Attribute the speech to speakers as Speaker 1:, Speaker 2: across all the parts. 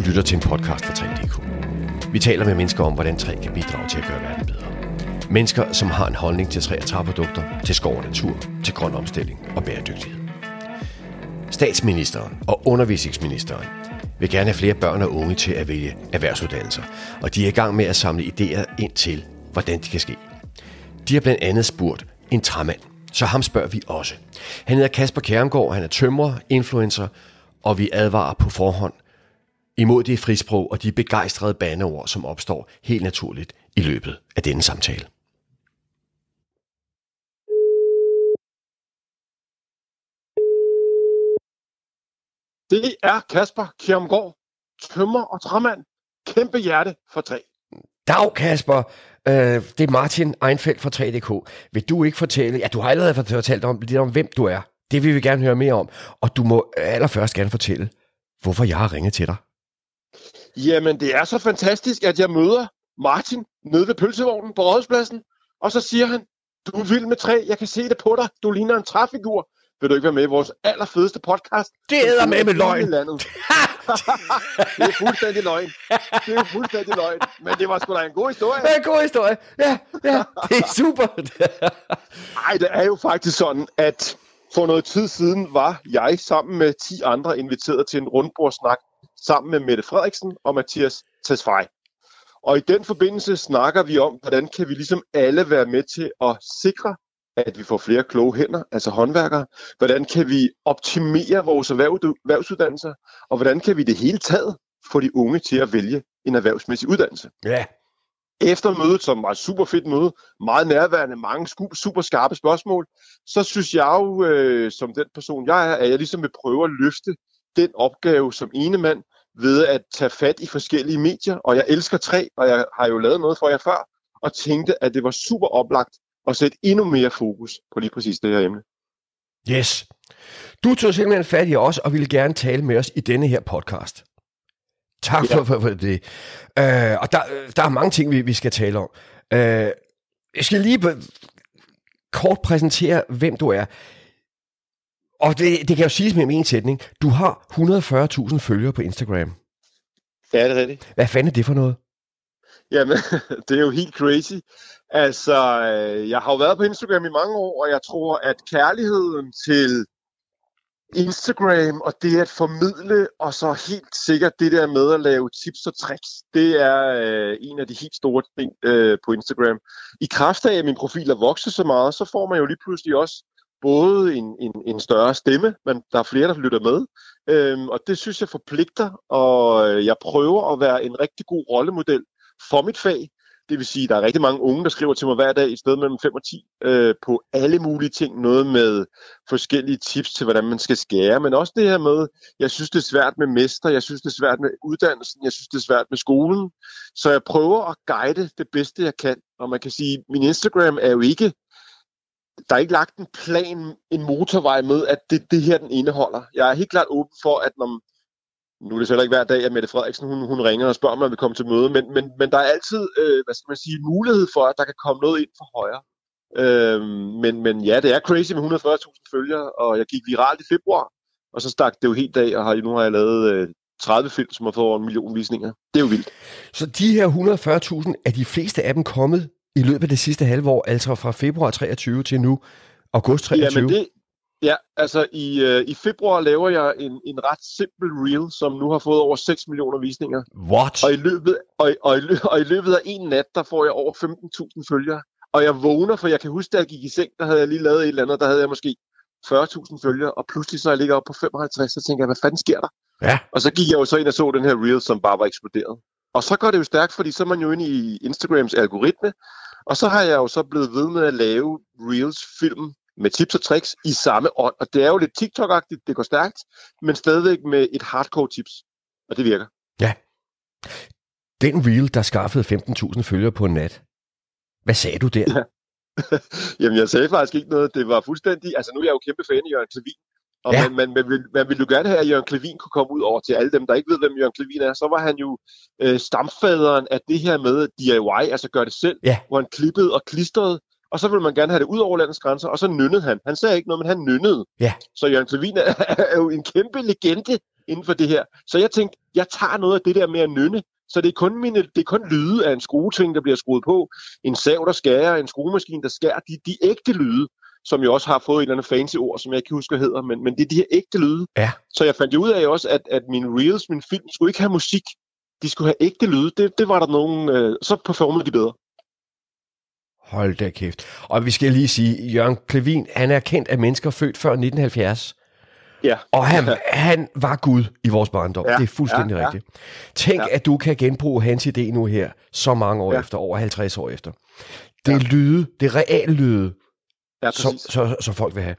Speaker 1: lytter til en podcast fra 3DK. Vi taler med mennesker om, hvordan træ kan bidrage til at gøre verden bedre. Mennesker, som har en holdning til træ- og træprodukter, til skov og natur, til grøn omstilling og bæredygtighed. Statsministeren og undervisningsministeren vil gerne have flere børn og unge til at vælge erhvervsuddannelser, og de er i gang med at samle idéer ind til, hvordan det kan ske. De har blandt andet spurgt en træmand, så ham spørger vi også. Han hedder Kasper Kærmgaard, han er tømrer, influencer, og vi advarer på forhånd imod det frisprog og de begejstrede bandeord, som opstår helt naturligt i løbet af denne samtale.
Speaker 2: Det er Kasper Kjermgaard, tømmer og træmand. Kæmpe hjerte for træ.
Speaker 1: Dag Kasper, øh, det er Martin Einfeldt fra 3DK. Vil du ikke fortælle, ja du har allerede fortalt om, lidt om, hvem du er. Det vil vi gerne høre mere om. Og du må allerførst gerne fortælle, hvorfor jeg har ringet til dig.
Speaker 2: Jamen, det er så fantastisk, at jeg møder Martin nede ved pølsevognen på Rådhuspladsen, og så siger han, du er vild med træ, jeg kan se det på dig, du ligner en træfigur. Vil du ikke være med i vores allerfedeste podcast?
Speaker 1: Det æder med med løgn.
Speaker 2: Landet. det er fuldstændig løgn. Det er fuldstændig løgn. Men det var sgu da en god historie.
Speaker 1: Det er en god historie. Ja, ja, det er super.
Speaker 2: Nej, det er jo faktisk sådan, at for noget tid siden var jeg sammen med 10 andre inviteret til en rundbordsnak sammen med Mette Frederiksen og Mathias Tesfaye. Og i den forbindelse snakker vi om, hvordan kan vi ligesom alle være med til at sikre, at vi får flere kloge hænder, altså håndværkere. Hvordan kan vi optimere vores erhvervsuddannelser, og hvordan kan vi det hele taget få de unge til at vælge en erhvervsmæssig uddannelse.
Speaker 1: Ja.
Speaker 2: Efter mødet, som var et super fedt møde, meget nærværende, mange super skarpe spørgsmål, så synes jeg jo, øh, som den person jeg er, at jeg ligesom vil prøve at løfte den opgave som ene mand ved at tage fat i forskellige medier, og jeg elsker træ, og jeg har jo lavet noget for jer før, og tænkte, at det var super oplagt at sætte endnu mere fokus på lige præcis det her emne.
Speaker 1: Yes. Du tog simpelthen fat i os, og ville gerne tale med os i denne her podcast. Tak for, for, for det. Uh, og der, der er mange ting, vi, vi skal tale om. Uh, jeg skal lige kort præsentere, hvem du er. Og det, det kan jo siges med en sætning. Du har 140.000 følgere på Instagram.
Speaker 2: Ja, det er rigtigt.
Speaker 1: Hvad fanden er det for noget?
Speaker 2: Jamen, det er jo helt crazy. Altså, øh, jeg har jo været på Instagram i mange år, og jeg tror, at kærligheden til Instagram og det at formidle, og så helt sikkert det der med at lave tips og tricks, det er øh, en af de helt store ting øh, på Instagram. I kraft af, at min profil er vokset så meget, så får man jo lige pludselig også både en, en, en større stemme, men der er flere, der lytter med. Øhm, og det synes jeg forpligter, og øh, jeg prøver at være en rigtig god rollemodel for mit fag. Det vil sige, at der er rigtig mange unge, der skriver til mig hver dag, et sted mellem 5 og 10, øh, på alle mulige ting. Noget med forskellige tips til, hvordan man skal skære, men også det her med, jeg synes, det er svært med mester, jeg synes, det er svært med uddannelsen, jeg synes, det er svært med skolen. Så jeg prøver at guide det bedste, jeg kan. Og man kan sige, min Instagram er jo ikke der er ikke lagt en plan, en motorvej med, at det det her, den indeholder. Jeg er helt klart åben for, at når, nu er det så ikke hver dag, at Mette Frederiksen hun, hun ringer og spørger, om man vil komme til møde, men, men, men der er altid, øh, hvad skal man sige, mulighed for, at der kan komme noget ind for højre. Øh, men, men ja, det er crazy med 140.000 følgere, og jeg gik viralt i februar, og så stak det jo helt af, og har, nu har jeg lavet øh, 30 film, som har fået over en million visninger. Det er jo vildt.
Speaker 1: Så de her 140.000, er de fleste af dem kommet i løbet af det sidste halve år, altså fra februar 23 til nu, august 23?
Speaker 2: Jamen det, ja, altså i, øh, i februar laver jeg en, en ret simpel reel, som nu har fået over 6 millioner visninger.
Speaker 1: What?
Speaker 2: Og i løbet, og, og, i, og i løbet af en nat, der får jeg over 15.000 følgere. Og jeg vågner, for jeg kan huske, da jeg gik i seng, der havde jeg lige lavet et eller andet, der havde jeg måske 40.000 følgere, og pludselig så er jeg ligger op på 55, så tænker jeg, hvad fanden sker der?
Speaker 1: Ja.
Speaker 2: Og så gik jeg jo så ind og så den her reel, som bare var eksploderet. Og så går det jo stærkt, fordi så er man jo inde i Instagrams algoritme, og så har jeg jo så blevet ved med at lave Reels film med tips og tricks i samme ånd. Og det er jo lidt TikTok-agtigt, det går stærkt, men stadigvæk med et hardcore tips. Og det virker.
Speaker 1: Ja. Den reel, der skaffede 15.000 følgere på en nat. Hvad sagde du der? Ja.
Speaker 2: Jamen, jeg sagde faktisk ikke noget. Det var fuldstændig... Altså, nu er jeg jo kæmpe fan af Jørgen Klevin. Og ja. man, man, man, vil, man vil jo gerne have, at Jørgen Klevin kunne komme ud over til alle dem, der ikke ved, hvem Jørgen Klevin er. Så var han jo øh, stamfaderen af det her med DIY, altså gør det selv,
Speaker 1: ja.
Speaker 2: hvor han klippede og klistrede. Og så ville man gerne have det ud over landets grænser, og så nynnede han. Han sagde ikke noget, men han nynnede.
Speaker 1: Ja.
Speaker 2: Så Jørgen Klevin er, er jo en kæmpe legende inden for det her. Så jeg tænkte, jeg tager noget af det der med at nynne, så det er kun, mine, det er kun lyde af en skrueting, der bliver skruet på, en sav, der skærer, en skruemaskine, der skærer, de, de ægte lyde, som jo også har fået et eller andet fancy ord, som jeg ikke husker, hedder, men, men det er de her ægte lyde.
Speaker 1: Ja.
Speaker 2: Så jeg fandt jo ud af også, at, at mine reels, min film, skulle ikke have musik. De skulle have ægte lyde. Det, det var der nogen, øh, så performede de bedre.
Speaker 1: Hold da kæft. Og vi skal lige sige, Jørgen Klevin, han er kendt af mennesker født før 1970.
Speaker 2: Ja.
Speaker 1: Og han, han var Gud i vores barndom.
Speaker 2: Ja,
Speaker 1: Det er fuldstændig
Speaker 2: ja, ja.
Speaker 1: rigtigt. Tænk,
Speaker 2: Ja.
Speaker 1: at du kan genbruge hans idé nu her, så mange år
Speaker 2: Ja.
Speaker 1: efter, over 50 år efter. Det er lyde, det er real lyde,
Speaker 2: Ja,
Speaker 1: som, så, som folk vil have.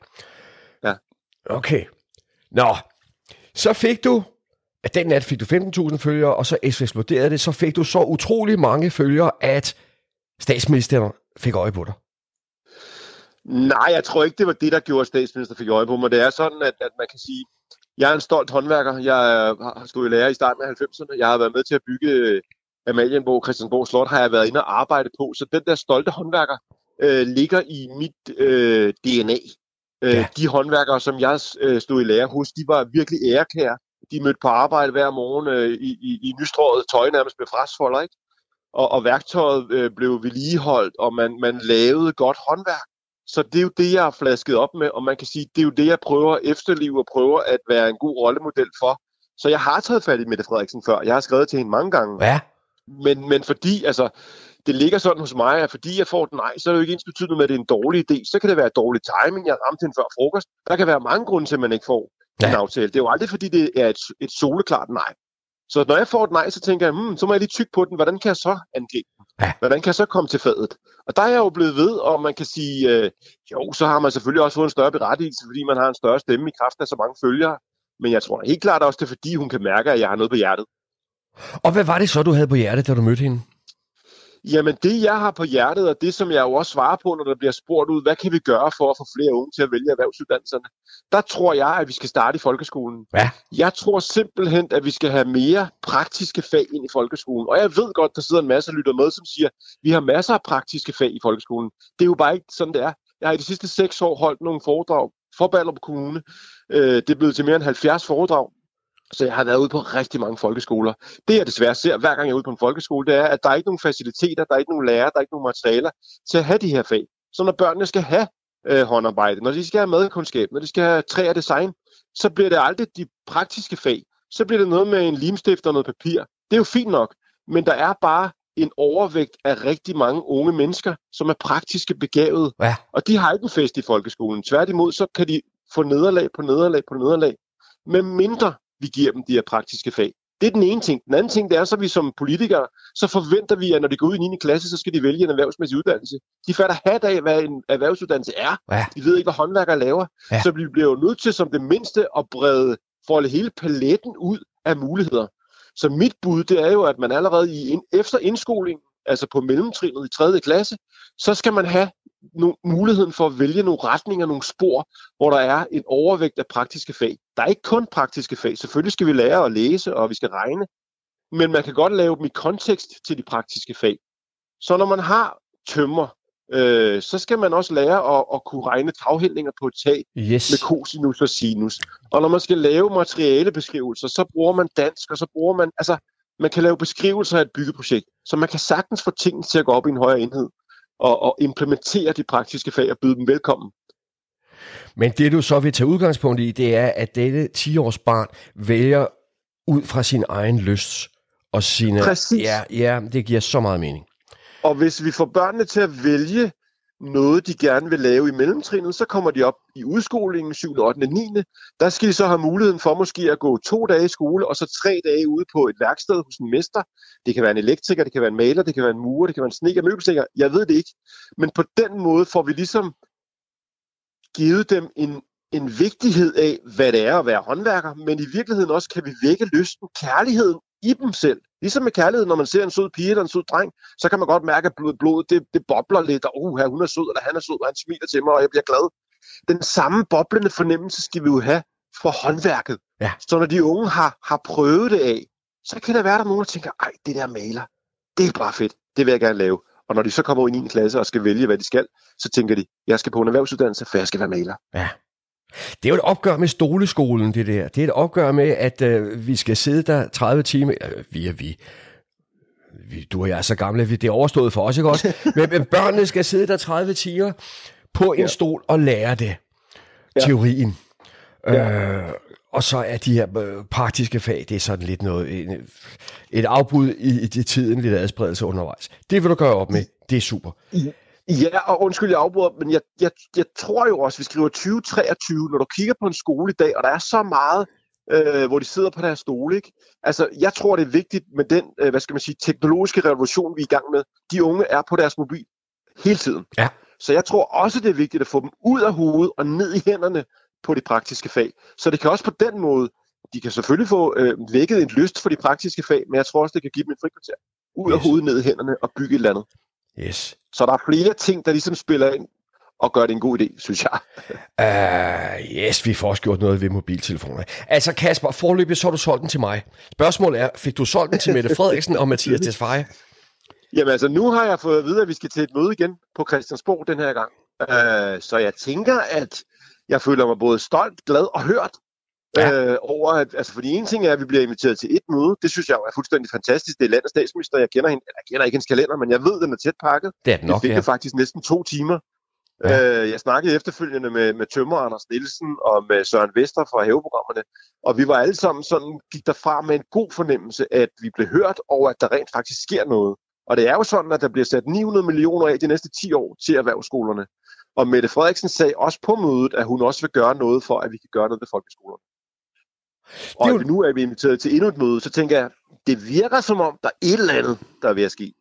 Speaker 2: Ja.
Speaker 1: Okay. Nå, så fik du, at den nat fik du 15.000 følgere, og så eksploderede det, så fik du så utrolig mange følgere, at statsministeren fik øje på dig.
Speaker 2: Nej, jeg tror ikke, det var det, der gjorde, at statsminister fik øje på mig. Det er sådan, at, at man kan sige, jeg er en stolt håndværker. Jeg øh, har stået i lære i starten af 90'erne. Jeg har været med til at bygge øh, Amalienborg, Christiansborg Slot, har jeg været inde og arbejde på. Så den der stolte håndværker øh, ligger i mit øh, DNA. Øh,
Speaker 1: Ja.
Speaker 2: De håndværkere, som jeg øh, stod i lære hos, de var virkelig ærekære. De mødte på arbejde hver morgen øh, i, i, i nystrøget tøj nærmest med frasfolder, ikke? Og, og værktøjet øh, blev vedligeholdt, og man, man lavede godt håndværk. Så det er jo det, jeg har flasket op med, og man kan sige, det er jo det, jeg prøver at efterlive og prøver at være en god rollemodel for. Så jeg har taget fat i Mette Frederiksen før. Jeg har skrevet til hende mange gange.
Speaker 1: Ja,
Speaker 2: Men, men fordi, altså, det ligger sådan hos mig, at fordi jeg får et nej, så er det jo ikke ens betydende med, at det er en dårlig idé. Så kan det være dårlig timing, jeg ramte hende før frokost. Der kan være mange grunde til, at man ikke får ja. en aftale. Det er jo aldrig, fordi det er et, et soleklart nej. Så når jeg får et nej, så tænker jeg, hmm, så må jeg lige tykke på den. Hvordan kan jeg så angribe den?
Speaker 1: Ja.
Speaker 2: Hvordan kan jeg så komme til fadet? Og der er jeg jo blevet ved, og man kan sige, øh, jo, så har man selvfølgelig også fået en større berettigelse, fordi man har en større stemme i kraft af så mange følgere. Men jeg tror helt klart også, det er fordi, hun kan mærke, at jeg har noget på hjertet.
Speaker 1: og hvad var det så, du havde på hjertet, da du mødte hende?
Speaker 2: Jamen det, jeg har på hjertet, og det, som jeg jo også svarer på, når der bliver spurgt ud, hvad kan vi gøre for at få flere unge til at vælge erhvervsuddannelserne? Der tror jeg, at vi skal starte i folkeskolen.
Speaker 1: Ja.
Speaker 2: Jeg tror simpelthen, at vi skal have mere praktiske fag ind i folkeskolen. Og jeg ved godt, der sidder en masse lytter med, som siger, vi har masser af praktiske fag i folkeskolen. Det er jo bare ikke sådan, det er. Jeg har i de sidste seks år holdt nogle foredrag for Ballerup Kommune. Øh, det er blevet til mere end 70 foredrag. Så jeg har været ude på rigtig mange folkeskoler. Det jeg desværre ser, hver gang jeg er ude på en folkeskole, det er, at der er ikke nogen faciliteter, der er ikke nogen lærere, der er ikke nogen materialer til at have de her fag. Så når børnene skal have øh, håndarbejde, når de skal have madkundskab, når de skal have træ og design, så bliver det aldrig de praktiske fag. Så bliver det noget med en limstift og noget papir. Det er jo fint nok, men der er bare en overvægt af rigtig mange unge mennesker, som er praktiske begavet,
Speaker 1: Ja.
Speaker 2: og de har ikke en fest i folkeskolen. Tværtimod, så kan de få nederlag på nederlag på nederlag, med mindre vi giver dem de her praktiske fag. Det er den ene ting. Den anden ting, det er, så vi som politikere, så forventer vi, at når de går ud i 9. klasse, så skal de vælge en erhvervsmæssig uddannelse. De fatter hat af, hvad en erhvervsuddannelse er.
Speaker 1: Ja.
Speaker 2: De ved ikke, hvad håndværkere laver.
Speaker 1: Ja.
Speaker 2: Så vi bliver jo nødt til som det mindste at brede, folde hele paletten ud af muligheder. Så mit bud, det er jo, at man allerede i, efter indskoling, altså på mellemtrinnet i 3. klasse, så skal man have no, muligheden for at vælge nogle retninger, nogle spor, hvor der er en overvægt af praktiske fag. Der er ikke kun praktiske fag. Selvfølgelig skal vi lære at læse, og vi skal regne, men man kan godt lave dem i kontekst til de praktiske fag. Så når man har tømmer, øh, så skal man også lære at, at kunne regne taghældninger på et tag
Speaker 1: Yes.
Speaker 2: med cosinus og sinus. Og når man skal lave materialebeskrivelser, så bruger man dansk, og så bruger man, altså, man kan lave beskrivelser af et byggeprojekt. Så man kan sagtens få tingene til at gå op i en højere enhed, og, og implementere de praktiske fag og byde dem velkommen.
Speaker 1: Men det du så vil tage udgangspunkt i, det er, at dette 10-års barn vælger ud fra sin egen lyst. Og sine,
Speaker 2: Præcis.
Speaker 1: Ja, ja, det giver så meget mening.
Speaker 2: Og hvis vi får børnene til at vælge noget, de gerne vil lave i mellemtrinnet, så kommer de op i udskolingen 7., 8., 9. Der skal de så have muligheden for måske at gå to dage i skole, og så tre dage ude på et værksted hos en mester. Det kan være en elektriker, det kan være en maler, det kan være en murer, det kan være en sneker, møbelstikker. Jeg ved det ikke. Men på den måde får vi ligesom givet dem en, en vigtighed af, hvad det er at være håndværker, men i virkeligheden også kan vi vække lysten, kærligheden i dem selv. Ligesom med kærlighed, når man ser en sød pige eller en sød dreng, så kan man godt mærke, at blodet, blodet det, det bobler lidt, og uh, hun er sød, eller han er sød, og han smiler til mig, og jeg bliver glad. Den samme boblende fornemmelse skal vi jo have for håndværket.
Speaker 1: Ja.
Speaker 2: Så når de unge har, har prøvet det af, så kan der være, der er nogen, der tænker, ej, det der maler, det er bare fedt, det vil jeg gerne lave. Og når de så kommer ud i 9. klasse og skal vælge, hvad de skal, så tænker de, jeg skal på en erhvervsuddannelse, for jeg skal være maler.
Speaker 1: Ja. Det er jo et opgør med stoleskolen, det der. Det er et opgør med, at øh, vi skal sidde der 30 timer. Øh, vi er vi. vi. Du og jeg er så gamle, det er overstået for os, ikke også? men, men børnene skal sidde der 30 timer på en ja. stol og lære det. Ja. Teorien. Ja. Øh, og så er de her øh, praktiske fag, det er sådan lidt noget, et afbud i, i tiden, lidt adspredelse undervejs. Det vil du gøre op med. Det er super.
Speaker 2: Ja, og undskyld, jeg afbryder, men jeg, jeg, jeg tror jo også, vi skriver 2023, når du kigger på en skole i dag, og der er så meget, øh, hvor de sidder på deres stole, ikke? Altså, jeg tror, det er vigtigt med den, øh, hvad skal man sige, teknologiske revolution, vi er i gang med. De unge er på deres mobil hele tiden.
Speaker 1: Ja.
Speaker 2: Så jeg tror også, det er vigtigt at få dem ud af hovedet og ned i hænderne på de praktiske fag. Så det kan også på den måde, de kan selvfølgelig få øh, vækket en lyst for de praktiske fag, men jeg tror også, det kan give dem en frikvarter. Ud yes. af hovedet, ned i hænderne og bygge et eller andet.
Speaker 1: Yes.
Speaker 2: Så der er flere ting, der ligesom spiller ind og gør det en god idé, synes jeg.
Speaker 1: uh, yes, vi får også gjort noget ved mobiltelefoner. Altså Kasper, forløbig så har du solgt den til mig. Spørgsmålet er, fik du solgt den til Mette Frederiksen og Mathias Tesfaye?
Speaker 2: Jamen altså, nu har jeg fået at vide, at vi skal til et møde igen på Christiansborg den her gang. Uh, så jeg tænker, at jeg føler mig både stolt, glad og hørt ja. øh, over, at, altså fordi en ting er, at vi bliver inviteret til et møde, det synes jeg er fuldstændig fantastisk. Det er landets statsminister, jeg kender hende, jeg kender ikke hendes kalender, men jeg ved, den er tæt pakket.
Speaker 1: Det er den nok,
Speaker 2: det fik
Speaker 1: ja.
Speaker 2: faktisk næsten to timer. Ja. Øh, jeg snakkede efterfølgende med, med Tømmer Anders Nielsen og med Søren Vester fra haveprogrammerne, og vi var alle sammen sådan, gik derfra med en god fornemmelse, at vi blev hørt, og at der rent faktisk sker noget. Og det er jo sådan, at der bliver sat 900 millioner af de næste 10 år til erhvervsskolerne. Og Mette Frederiksen sagde også på mødet, at hun også vil gøre noget for, at vi kan gøre noget ved folkeskolerne. Og jo... nu er vi inviteret til endnu et møde, så tænker jeg, det virker som om, der er et eller andet, der er ved at ske.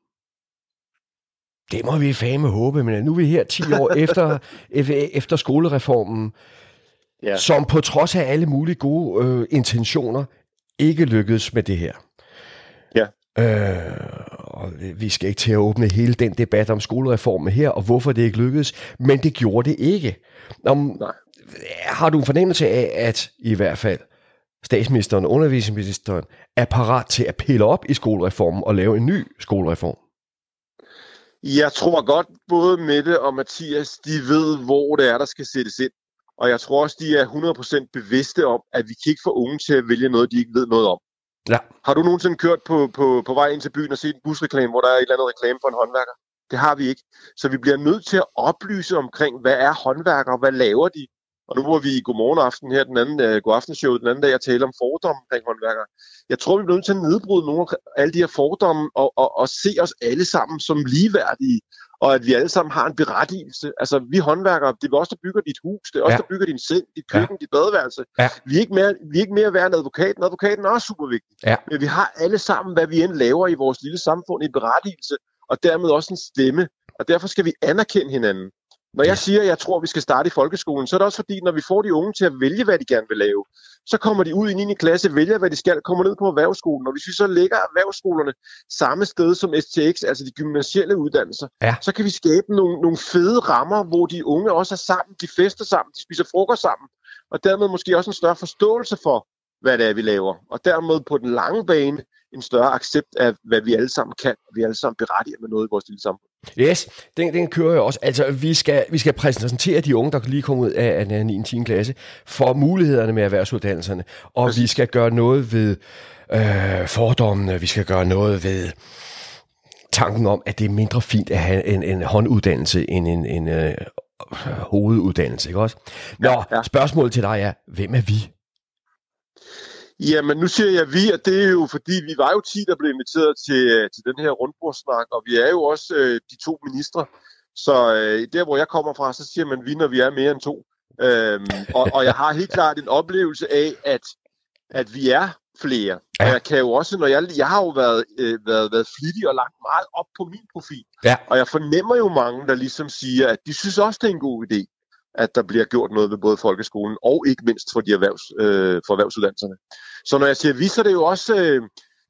Speaker 1: Det må vi fame håbe, men nu er vi her 10 år efter, efter skolereformen, ja. som på trods af alle mulige gode øh, intentioner, ikke lykkedes med det her.
Speaker 2: Ja.
Speaker 1: Øh, og vi skal ikke til at åbne hele den debat om skolereformen her, og hvorfor det ikke lykkedes, men det gjorde det ikke. Om, Nej. Har du en fornemmelse af, at i hvert fald statsministeren og undervisningsministeren er parat til at pille op i skolereformen og lave en ny skolereform?
Speaker 2: Jeg tror godt, både Mette og Mathias, de ved, hvor det er, der skal sættes ind. Og jeg tror også, de er 100% bevidste om, at vi kan ikke få unge til at vælge noget, de ikke ved noget om.
Speaker 1: Ja.
Speaker 2: Har du nogensinde kørt på, på, på vej ind til byen og set en busreklame, hvor der er et eller andet reklame for en håndværker? Det har vi ikke. Så vi bliver nødt til at oplyse omkring, hvad er håndværkere, hvad laver de? Og nu var vi i Godmorgen Aften her, den anden, uh, god aftenshow, den anden dag, jeg talte om fordomme omkring håndværkere. Jeg tror, vi bliver nødt til at nedbryde nogle af alle de her fordomme og, og, og se os alle sammen som ligeværdige og at vi alle sammen har en berettigelse. Altså, vi håndværkere, det er også, der bygger dit hus, det er også, ja. der bygger din seng, dit køkken, ja. dit badeværelse.
Speaker 1: Ja.
Speaker 2: Vi, er ikke mere, vi er ikke mere værd end advokaten. Advokaten er også super vigtig.
Speaker 1: Ja.
Speaker 2: Men vi har alle sammen, hvad vi end laver i vores lille samfund, en berettigelse, og dermed også en stemme. Og derfor skal vi anerkende hinanden. Når jeg siger, at jeg tror, at vi skal starte i folkeskolen, så er det også fordi, når vi får de unge til at vælge, hvad de gerne vil lave, så kommer de ud i 9. klasse, vælger, hvad de skal, kommer ned på erhvervsskolen. Og hvis vi så lægger erhvervsskolerne samme sted som STX, altså de gymnasielle uddannelser,
Speaker 1: ja.
Speaker 2: så kan vi skabe nogle, nogle fede rammer, hvor de unge også er sammen, de fester sammen, de spiser frokost sammen, og dermed måske også en større forståelse for, hvad det er, vi laver. Og dermed på den lange bane en større accept af, hvad vi alle sammen kan, og vi alle sammen berettiger med noget i vores lille samfund.
Speaker 1: Yes, den, den kører jo også. Altså, vi skal, vi skal præsentere de unge, der lige kommer ud af, af 9. 10. klasse, for mulighederne med erhvervsuddannelserne. Og Præcis. vi skal gøre noget ved øh, fordommene, vi skal gøre noget ved tanken om, at det er mindre fint at have en, en hånduddannelse end en, en øh, hoveduddannelse, ikke også? Nå, ja, ja. spørgsmålet til dig er, hvem er vi?
Speaker 2: Jamen, nu siger jeg vi, og det er jo fordi, vi var jo 10, der blev inviteret til, øh, til den her rundbordssnak, og vi er jo også øh, de to ministre. Så øh, der, hvor jeg kommer fra, så siger man vi, når vi er mere end to. Øhm, og, og jeg har helt klart en oplevelse af, at, at vi er flere. Ja. Og jeg kan jo også, når jeg, jeg har jo været, øh, været, været flittig og lagt meget op på min profil.
Speaker 1: Ja.
Speaker 2: Og jeg fornemmer jo mange, der ligesom siger, at de synes også, det er en god idé at der bliver gjort noget ved både folkeskolen og ikke mindst for de erhvervs, øh, for erhvervsuddannelserne. Så når jeg siger vi, så er det jo også, øh,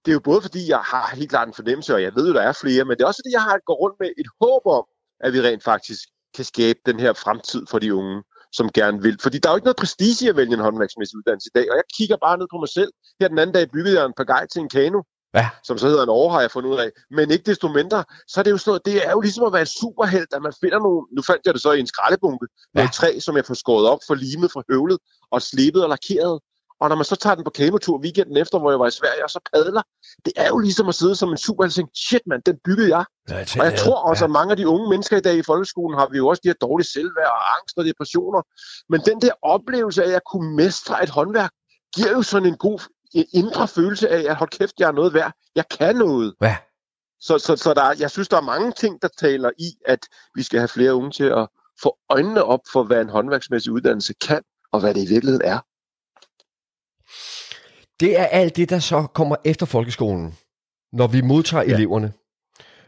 Speaker 2: det er jo både fordi, jeg har helt klart en fornemmelse, og jeg ved jo, der er flere, men det er også fordi, jeg har gået rundt med et håb om, at vi rent faktisk kan skabe den her fremtid for de unge, som gerne vil. Fordi der er jo ikke noget prestige i at vælge en håndværksmæssig uddannelse i dag, og jeg kigger bare ned på mig selv. Her den anden dag byggede jeg en par til en kano, Ja. Som så hedder en år, har jeg fundet ud af. Men ikke desto mindre, så er det jo sådan noget, det er jo ligesom at være en superhelt, at man finder nogle, nu fandt jeg det så i en skraldebunke, ja. med et træ, som jeg får skåret op, for limet fra høvlet, og slebet og lakeret. Og når man så tager den på kanotur weekenden efter, hvor jeg var i Sverige, og så padler, det er jo ligesom at sidde som en super og tænke, shit mand, den byggede jeg. Ja, og jeg tror også, ja. at mange af de unge mennesker i dag i folkeskolen har vi jo også de her dårlige selvværd og angst og depressioner. Men den der oplevelse af at kunne mestre et håndværk, giver jo sådan en god indre følelse af, at hold kæft, jeg er noget værd. Jeg kan noget.
Speaker 1: Ja.
Speaker 2: Så, så, så der, jeg synes, der er mange ting, der taler i, at vi skal have flere unge til at få øjnene op for, hvad en håndværksmæssig uddannelse kan, og hvad det i virkeligheden er.
Speaker 1: Det er alt det, der så kommer efter folkeskolen, når vi modtager ja. eleverne.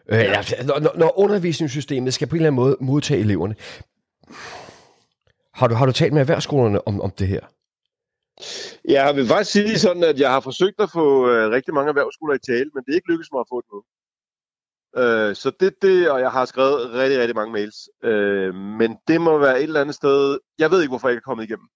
Speaker 1: Øh, ja. når, når undervisningssystemet skal på en eller anden måde modtage eleverne. Har du, har du talt med erhvervsskolerne om, om det her?
Speaker 2: Ja, jeg vil faktisk sige sådan, at jeg har forsøgt at få øh, rigtig mange erhvervsskoler i tale, men det er ikke lykkedes mig at få det nu. Øh, så det det, og jeg har skrevet rigtig, rigtig mange mails. Øh, men det må være et eller andet sted, jeg ved ikke, hvorfor jeg ikke er kommet igennem.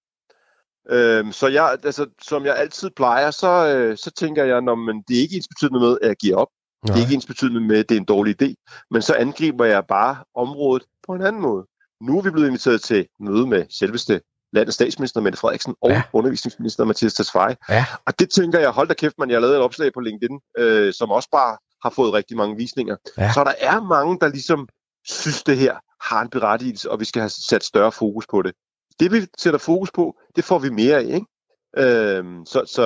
Speaker 2: Øh, så jeg, altså, som jeg altid plejer, så, øh, så tænker jeg, når man, det er ikke ens betydende med, at jeg giver op. Nej. Det er ikke ens betydende med, at det er en dårlig idé. Men så angriber jeg bare området på en anden måde. Nu er vi blevet inviteret til møde med selveste landets statsminister Mette Frederiksen og ja. undervisningsminister Mathias Tesfaye. Ja. Og det tænker jeg, hold da kæft, man, jeg lavede et opslag på LinkedIn, øh, som også bare har fået rigtig mange visninger. Ja. Så der er mange, der ligesom synes, det her har en berettigelse, og vi skal have sat større fokus på det. Det vi sætter fokus på, det får vi mere af, ikke? Øhm, så, så,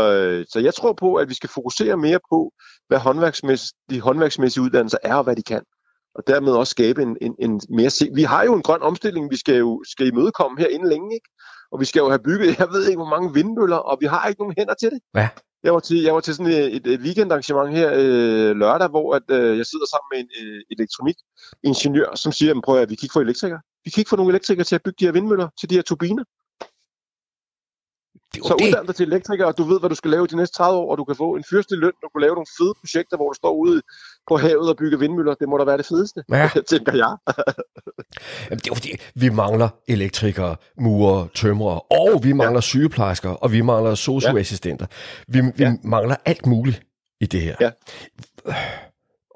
Speaker 2: så jeg tror på, at vi skal fokusere mere på, hvad håndværksmæssige, de håndværksmæssige uddannelser er, og hvad de kan. Og dermed også skabe en, en, en mere... Se- vi har jo en grøn omstilling, vi skal jo skal imødekomme her inden længe, ikke? Og vi skal jo have bygget, jeg ved ikke, hvor mange vindmøller, og vi har ikke nogen hænder til det.
Speaker 1: Ja.
Speaker 2: Jeg var til, jeg var til sådan et, et weekendarrangement her øh, lørdag, hvor at, øh, jeg sidder sammen med en øh, elektronikingeniør, som siger, prøv at vi kan ikke få elektrikere. Vi kan ikke få nogle elektrikere til at bygge de her vindmøller, til de her turbiner. Det så uddann dig til elektriker, og du ved, hvad du skal lave de næste 30 år, og du kan få en fyrste løn, du kan lave nogle fede projekter, hvor du står ude på havet og bygger vindmøller. Det må da være det fedeste, ja. tænker jeg.
Speaker 1: Jamen, det er fordi, vi mangler elektrikere, murer, tømrere, og vi mangler ja. sygeplejersker, og vi mangler socioassistenter. Vi, vi ja. mangler alt muligt i det her. Ja.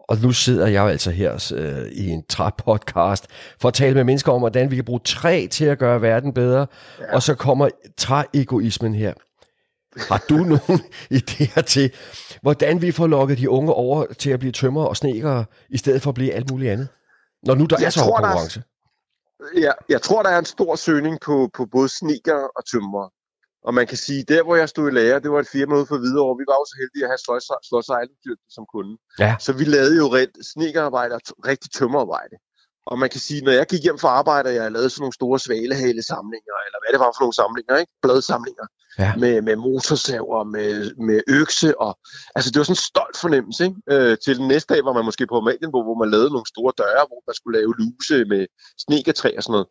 Speaker 1: Og nu sidder jeg altså her øh, i en træ-podcast for at tale med mennesker om, hvordan vi kan bruge træ til at gøre verden bedre. Ja. Og så kommer træ-egoismen her. Har du nogen idéer til, hvordan vi får lukket de unge over til at blive tømmer og snekere, i stedet for at blive alt muligt andet? Når nu der jeg er så hård konkurrence.
Speaker 2: Der, ja, jeg tror, der er en stor søgning på, på både sneker og tømmer. Og man kan sige, der hvor jeg stod i lærer, det var et firma ude for Hvidovre. Vi var jo så heldige at have Slås som kunde. Ja. Så vi lavede jo rent snekerarbejde og rigtig tømmerarbejde. Og man kan sige, når jeg gik hjem fra arbejde, og jeg lavede sådan nogle store svalehale samlinger, eller hvad det var for nogle samlinger, ikke? Bladsamlinger, ja. med, med motorsaver, med, med økse, og altså det var sådan en stolt fornemmelse, ikke? Øh, til den næste dag var man måske på Amalienbo, hvor man lavede nogle store døre, hvor man skulle lave luse med snekertræ og sådan noget.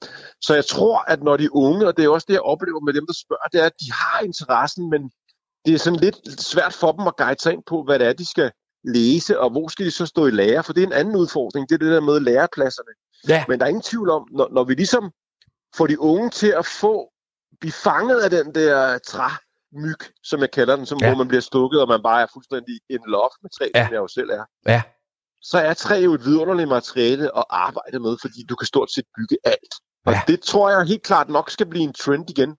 Speaker 2: Så jeg tror, at når de unge, og det er også det, jeg oplever med dem, der spørger, det er, at de har interessen, men det er sådan lidt svært for dem at guide sig ind på, hvad det er, de skal læse, og hvor skal de så stå i lære? For det er en anden udfordring, det er det der med lærepladserne. Ja. Men der er ingen tvivl om, når, når vi ligesom får de unge til at få, blive fanget af den der træ, myg, som jeg kalder den, som ja. hvor man bliver stukket, og man bare er fuldstændig in love med træ, ja. som jeg jo selv er.
Speaker 1: Ja.
Speaker 2: Så er træ jo et vidunderligt materiale at arbejde med, fordi du kan stort set bygge alt. Og ja. det tror jeg helt klart nok skal blive en trend igen.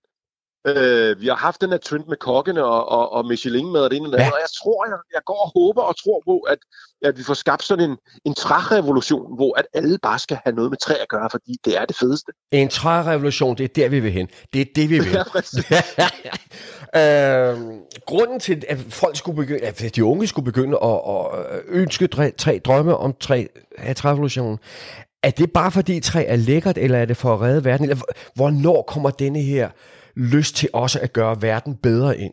Speaker 2: Øh, vi har haft den her trend med kokkene og, og, og Michelin-mad og det ene og det ja. og jeg tror, jeg, jeg går og håber og tror på, at, at vi får skabt sådan en, en trærevolution, hvor at alle bare skal have noget med træ at gøre, fordi det er det fedeste.
Speaker 1: En trærevolution, det er der, vi vil hen. Det er det, vi vil. ja, øh, grunden til, at folk skulle begynde, at de unge skulle begynde at, at ønske tre, tre drømme om tre, trærevolutionen, er det bare fordi træ er lækkert, eller er det for at redde verden? Eller hvornår kommer denne her lyst til også at gøre verden bedre ind?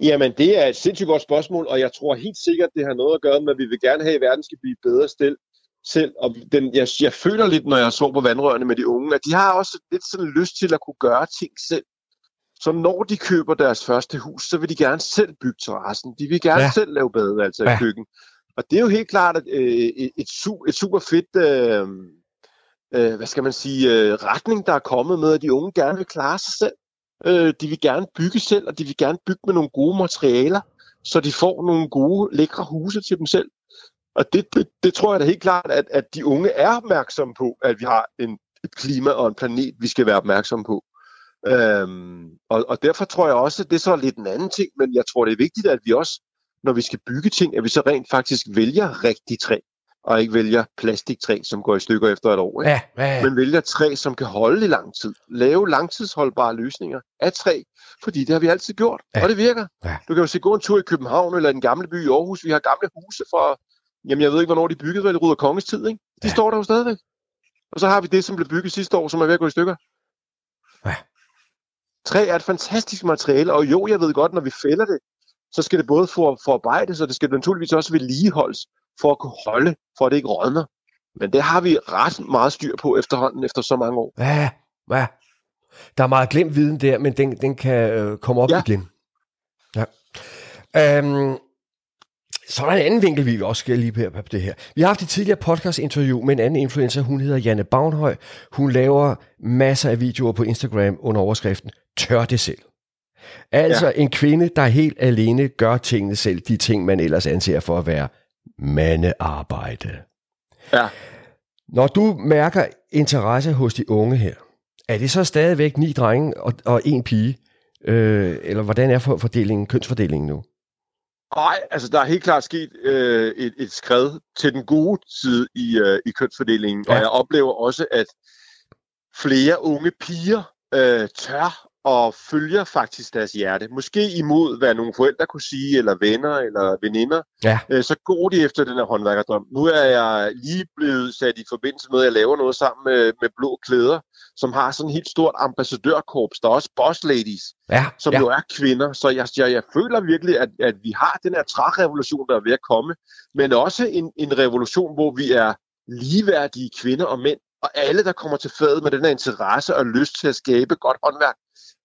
Speaker 2: Jamen, det er et sindssygt godt spørgsmål, og jeg tror helt sikkert, det har noget at gøre med, at vi vil gerne have, at verden skal blive bedre stil selv. Og den, jeg, jeg føler lidt, når jeg så på vandrørene med de unge, at de har også lidt sådan lyst til at kunne gøre ting selv. Så når de køber deres første hus, så vil de gerne selv bygge terrassen. De vil gerne ja. selv lave bade, altså ja. i køkken. Og det er jo helt klart et, øh, et, et, et super fedt øh, øh, hvad skal man sige, øh, retning, der er kommet med, at de unge gerne vil klare sig selv. Øh, de vil gerne bygge selv, og de vil gerne bygge med nogle gode materialer. så de får nogle gode, lækre huse til dem selv. Og det, det, det tror jeg da helt klart, at, at de unge er opmærksomme på, at vi har en, et klima og en planet, vi skal være opmærksomme på. Øhm, og, og derfor tror jeg også, at det er så lidt en anden ting, men jeg tror, det er vigtigt, at vi også, når vi skal bygge ting, at vi så rent faktisk vælger rigtig træ, og ikke vælger plastiktræ, som går i stykker efter et år. Ikke?
Speaker 1: Ja, ja, ja.
Speaker 2: Men vælger træ, som kan holde i lang tid. Lave langtidsholdbare løsninger af træ, fordi det har vi altid gjort,
Speaker 1: Ja.
Speaker 2: og det virker.
Speaker 1: Ja.
Speaker 2: Du kan jo se gå en tur i København eller den gamle by i Aarhus. Vi har gamle huse fra, jamen jeg ved ikke, hvornår de byggede, vel Ruder Konges tid, ikke? De
Speaker 1: Ja.
Speaker 2: står der jo stadigvæk. Og så har vi det, som blev bygget sidste år, som er ved at gå i stykker.
Speaker 1: Ja.
Speaker 2: Træ er et fantastisk materiale, og jo, jeg ved godt, når vi fælder det, så skal det både for, forarbejdes, og det skal naturligvis også vedligeholdes, for at kunne holde, for at det ikke rådner. Men det har vi ret meget styr på efterhånden, efter så mange år.
Speaker 1: Ja, ja. Der er meget glemt viden der, men den, den kan øh, komme op
Speaker 2: Ja.
Speaker 1: igen. Ja. Øhm, så er der en anden vinkel, vi også skal lige på det her. Vi har haft et tidligere podcast-interview med en anden influencer. Hun hedder Janne Bagnhøj. Hun laver masser af videoer på Instagram under overskriften Tør det selv. Altså ja. en kvinde, der helt alene gør tingene selv. De ting, man ellers anser for at være mandearbejde.
Speaker 2: Ja.
Speaker 1: Når du mærker interesse hos de unge her, er det så stadigvæk ni drenge og, og en pige? Øh, eller hvordan er for- fordelingen, kønsfordelingen nu?
Speaker 2: Nej, altså der er helt klart sket øh, et, et skred til den gode side i, øh, i kønsfordelingen. Ja. og jeg oplever også, at flere unge piger øh, tør og følger faktisk deres hjerte. Måske imod, hvad nogle forældre kunne sige, eller venner, eller veninder.
Speaker 1: Ja.
Speaker 2: Øh, så går de efter den her håndværkerdrøm. Nu er jeg lige blevet sat i forbindelse med, at jeg laver noget sammen med, med Blå Klæder, som har sådan et helt stort ambassadørkorps. Der er også boss ladies
Speaker 1: Ja,
Speaker 2: som
Speaker 1: ja.
Speaker 2: jo er kvinder. Så jeg, jeg, jeg føler virkelig, at, at vi har den her trærevolution, der er ved at komme, men også en, en revolution, hvor vi er ligeværdige kvinder og mænd, og alle, der kommer til fadet med den her interesse og lyst til at skabe godt håndværk,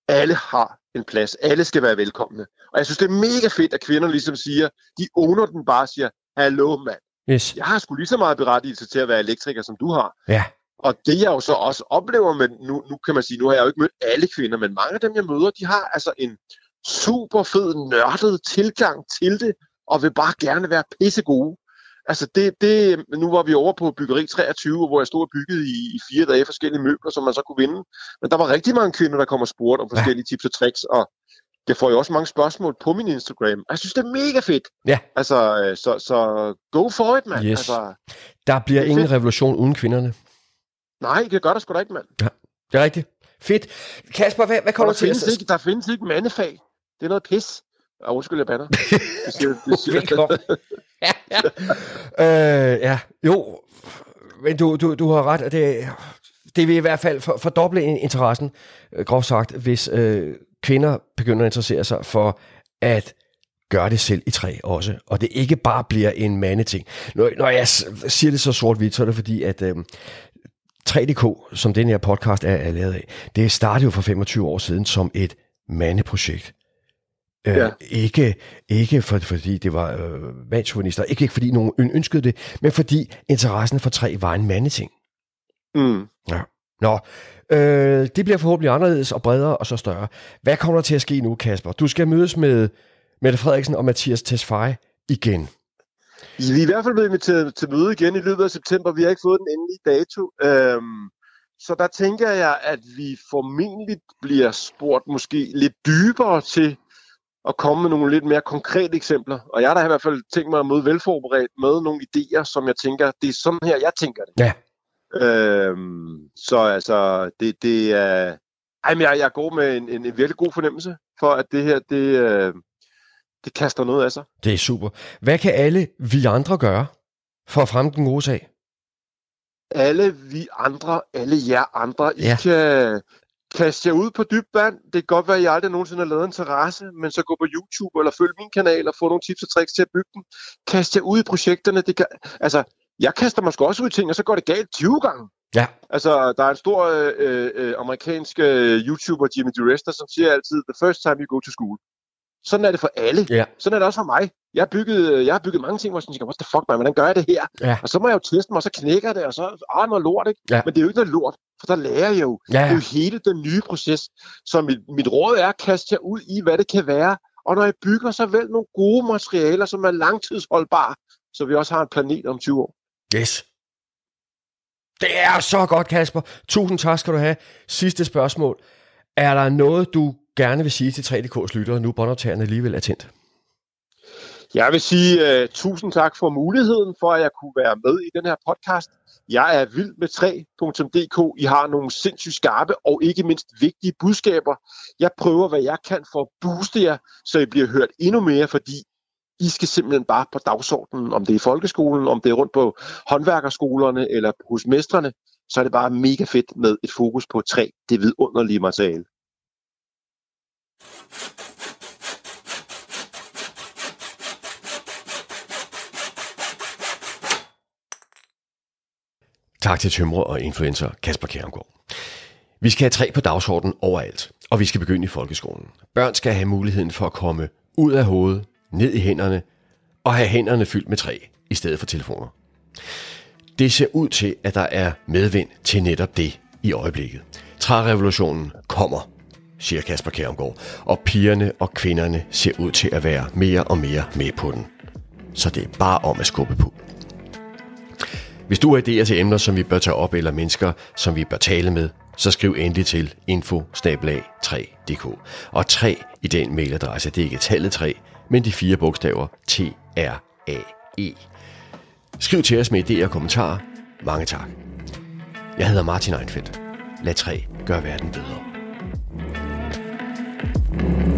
Speaker 2: alle har en plads. Alle skal være velkomne. Og jeg synes, det er mega fedt, at kvinder ligesom siger, de owner den bare og siger, hallo mand,
Speaker 1: Yes.
Speaker 2: jeg har sgu lige så meget berettigelse til at være elektriker, som du har.
Speaker 1: Ja.
Speaker 2: Og det jeg jo så også oplever, men nu, nu kan man sige, nu har jeg jo ikke mødt alle kvinder, men mange af dem, jeg møder, de har altså en super fed, nørdet tilgang til det, og vil bare gerne være pisse gode. Altså det, det, nu var vi over på byggeri 23, hvor jeg stod og byggede i, i fire dage forskellige møbler, som man så kunne vinde. Men der var rigtig mange kvinder, der kom og spurgte om forskellige tips og tricks, og jeg får jo også mange spørgsmål på min Instagram. Og jeg synes, det er mega fedt.
Speaker 1: Ja.
Speaker 2: Altså, øh, så, så go for it, mand.
Speaker 1: Yes.
Speaker 2: Altså,
Speaker 1: Der bliver
Speaker 2: er
Speaker 1: ingen
Speaker 2: fedt.
Speaker 1: revolution uden kvinderne.
Speaker 2: nej, det gør der sgu da ikke, mand.
Speaker 1: Det er rigtigt. Fedt. Kasper, hvad, hvad kommer
Speaker 2: der,
Speaker 1: du til?
Speaker 2: findes ikke, der findes ikke mandefag. Det er noget pis. Og undskyld, jeg banner. Det siger, det siger.
Speaker 1: Velkommen. ja, ja. Øh, ja, jo, men du, du, du har ret, og det, det vil i hvert fald for, fordoble in- interessen, øh, groft sagt, hvis øh, kvinder begynder at interessere sig for at gøre det selv i træ også, og det ikke bare bliver en mandeting. Når, når jeg siger det så sort-hvidt, så er det fordi, at øh, 3DK, som den her podcast er, er lavet af, det startede jo for 25 år siden som et mandeprojekt. Øh,
Speaker 2: Ja.
Speaker 1: ikke, ikke for, fordi det var øh, mandsjuvenister, ikke, ikke fordi nogen øn- ønskede det, men fordi interessen for træ var en mandeting.
Speaker 2: Mm.
Speaker 1: Nå, øh, det bliver forhåbentlig anderledes og bredere og så større. Hvad kommer der til at ske nu, Kasper? Du skal mødes med Mette Frederiksen og Mathias Tesfaye igen.
Speaker 2: Vi er i hvert fald blevet inviteret til møde igen i løbet af september. Vi har ikke fået den endelige dato. Øhm, så der tænker jeg, at vi formentlig bliver spurgt måske lidt dybere til at komme med nogle lidt mere konkrete eksempler. Og jeg har da i hvert fald tænkt mig at møde velforberedt med nogle idéer, som jeg tænker, det er sådan her, jeg tænker det.
Speaker 1: Ja.
Speaker 2: Øhm, så altså, det, det er... Ej, men jeg, jeg går med en, en, en virkelig god fornemmelse for, at det her, det, øh, det kaster noget af sig.
Speaker 1: Det er super. Hvad kan alle vi andre gøre for at fremme den gode sag?
Speaker 2: alle vi andre, alle jer andre, I
Speaker 1: Ja.
Speaker 2: kan kaste jer ud på dybt vand. Det kan godt være, at I aldrig nogensinde har lavet en terrasse, men så gå på YouTube eller følg min kanal og få nogle tips og tricks til at bygge den. Kast jer ud i projekterne. Det kan, altså, jeg kaster mig også ud i ting, og så går det galt 20 gange.
Speaker 1: Ja.
Speaker 2: Altså, der er en stor øh, øh, amerikansk øh, YouTuber, Jimmy DeResta, som siger altid, the first time you go to school. Sådan er det for alle.
Speaker 1: Ja.
Speaker 2: Sådan er det også for mig. Jeg har bygget, jeg har bygget mange ting, hvor jeg tænker, what the fuck, man, hvordan gør jeg det her?
Speaker 1: Ja.
Speaker 2: Og så må jeg jo teste mig, og så knækker det, og så ah, noget lort, ikke?
Speaker 1: Ja.
Speaker 2: Men det er jo ikke noget lort, for der lærer jeg jo.
Speaker 1: Ja,
Speaker 2: Det er jo hele den nye proces. Så mit, mit råd er at kaste jer ud i, hvad det kan være, Og når I bygger, så vælg nogle gode materialer, som er langtidsholdbare, så vi også har en planet om 20 år.
Speaker 1: Yes. Det er så godt, Kasper. Tusind tak skal du have. Sidste spørgsmål. Er der noget, du gerne vil sige til 3DK's lyttere, nu båndoptagerne alligevel er tændt?
Speaker 2: Jeg vil sige uh, tusind tak for muligheden for, at jeg kunne være med i den her podcast. Jeg er vild med 3.dk. I har nogle sindssygt skarpe og ikke mindst vigtige budskaber. Jeg prøver, hvad jeg kan for at booste jer, så I bliver hørt endnu mere, fordi I skal simpelthen bare på dagsordenen, om det er i folkeskolen, om det er rundt på håndværkerskolerne eller hos mestrene, så er det bare mega fedt med et fokus på træ, det vidunderlige materiale.
Speaker 1: Tak til tømrer og influencer Kasper Kjermgaard. Vi skal have træ på dagsordenen overalt, og vi skal begynde i folkeskolen. Børn skal have muligheden for at komme ud af hovedet, ned i hænderne, og have hænderne fyldt med træ i stedet for telefoner. Det ser ud til, at der er medvind til netop det i øjeblikket. Trærevolutionen kommer, siger Kasper Kærumgaard, og pigerne og kvinderne ser ud til at være mere og mere med på den. Så det er bare om at skubbe på. Hvis du har idéer til emner, som vi bør tage op, eller mennesker, som vi bør tale med, så skriv endelig til info 3dk Og 3 i den mailadresse, det er ikke tallet 3, men de fire bogstaver T-R-A-E. Skriv til os med idéer og kommentarer. Mange tak. Jeg hedder Martin Einfeldt. Lad 3 gøre verden bedre. thank you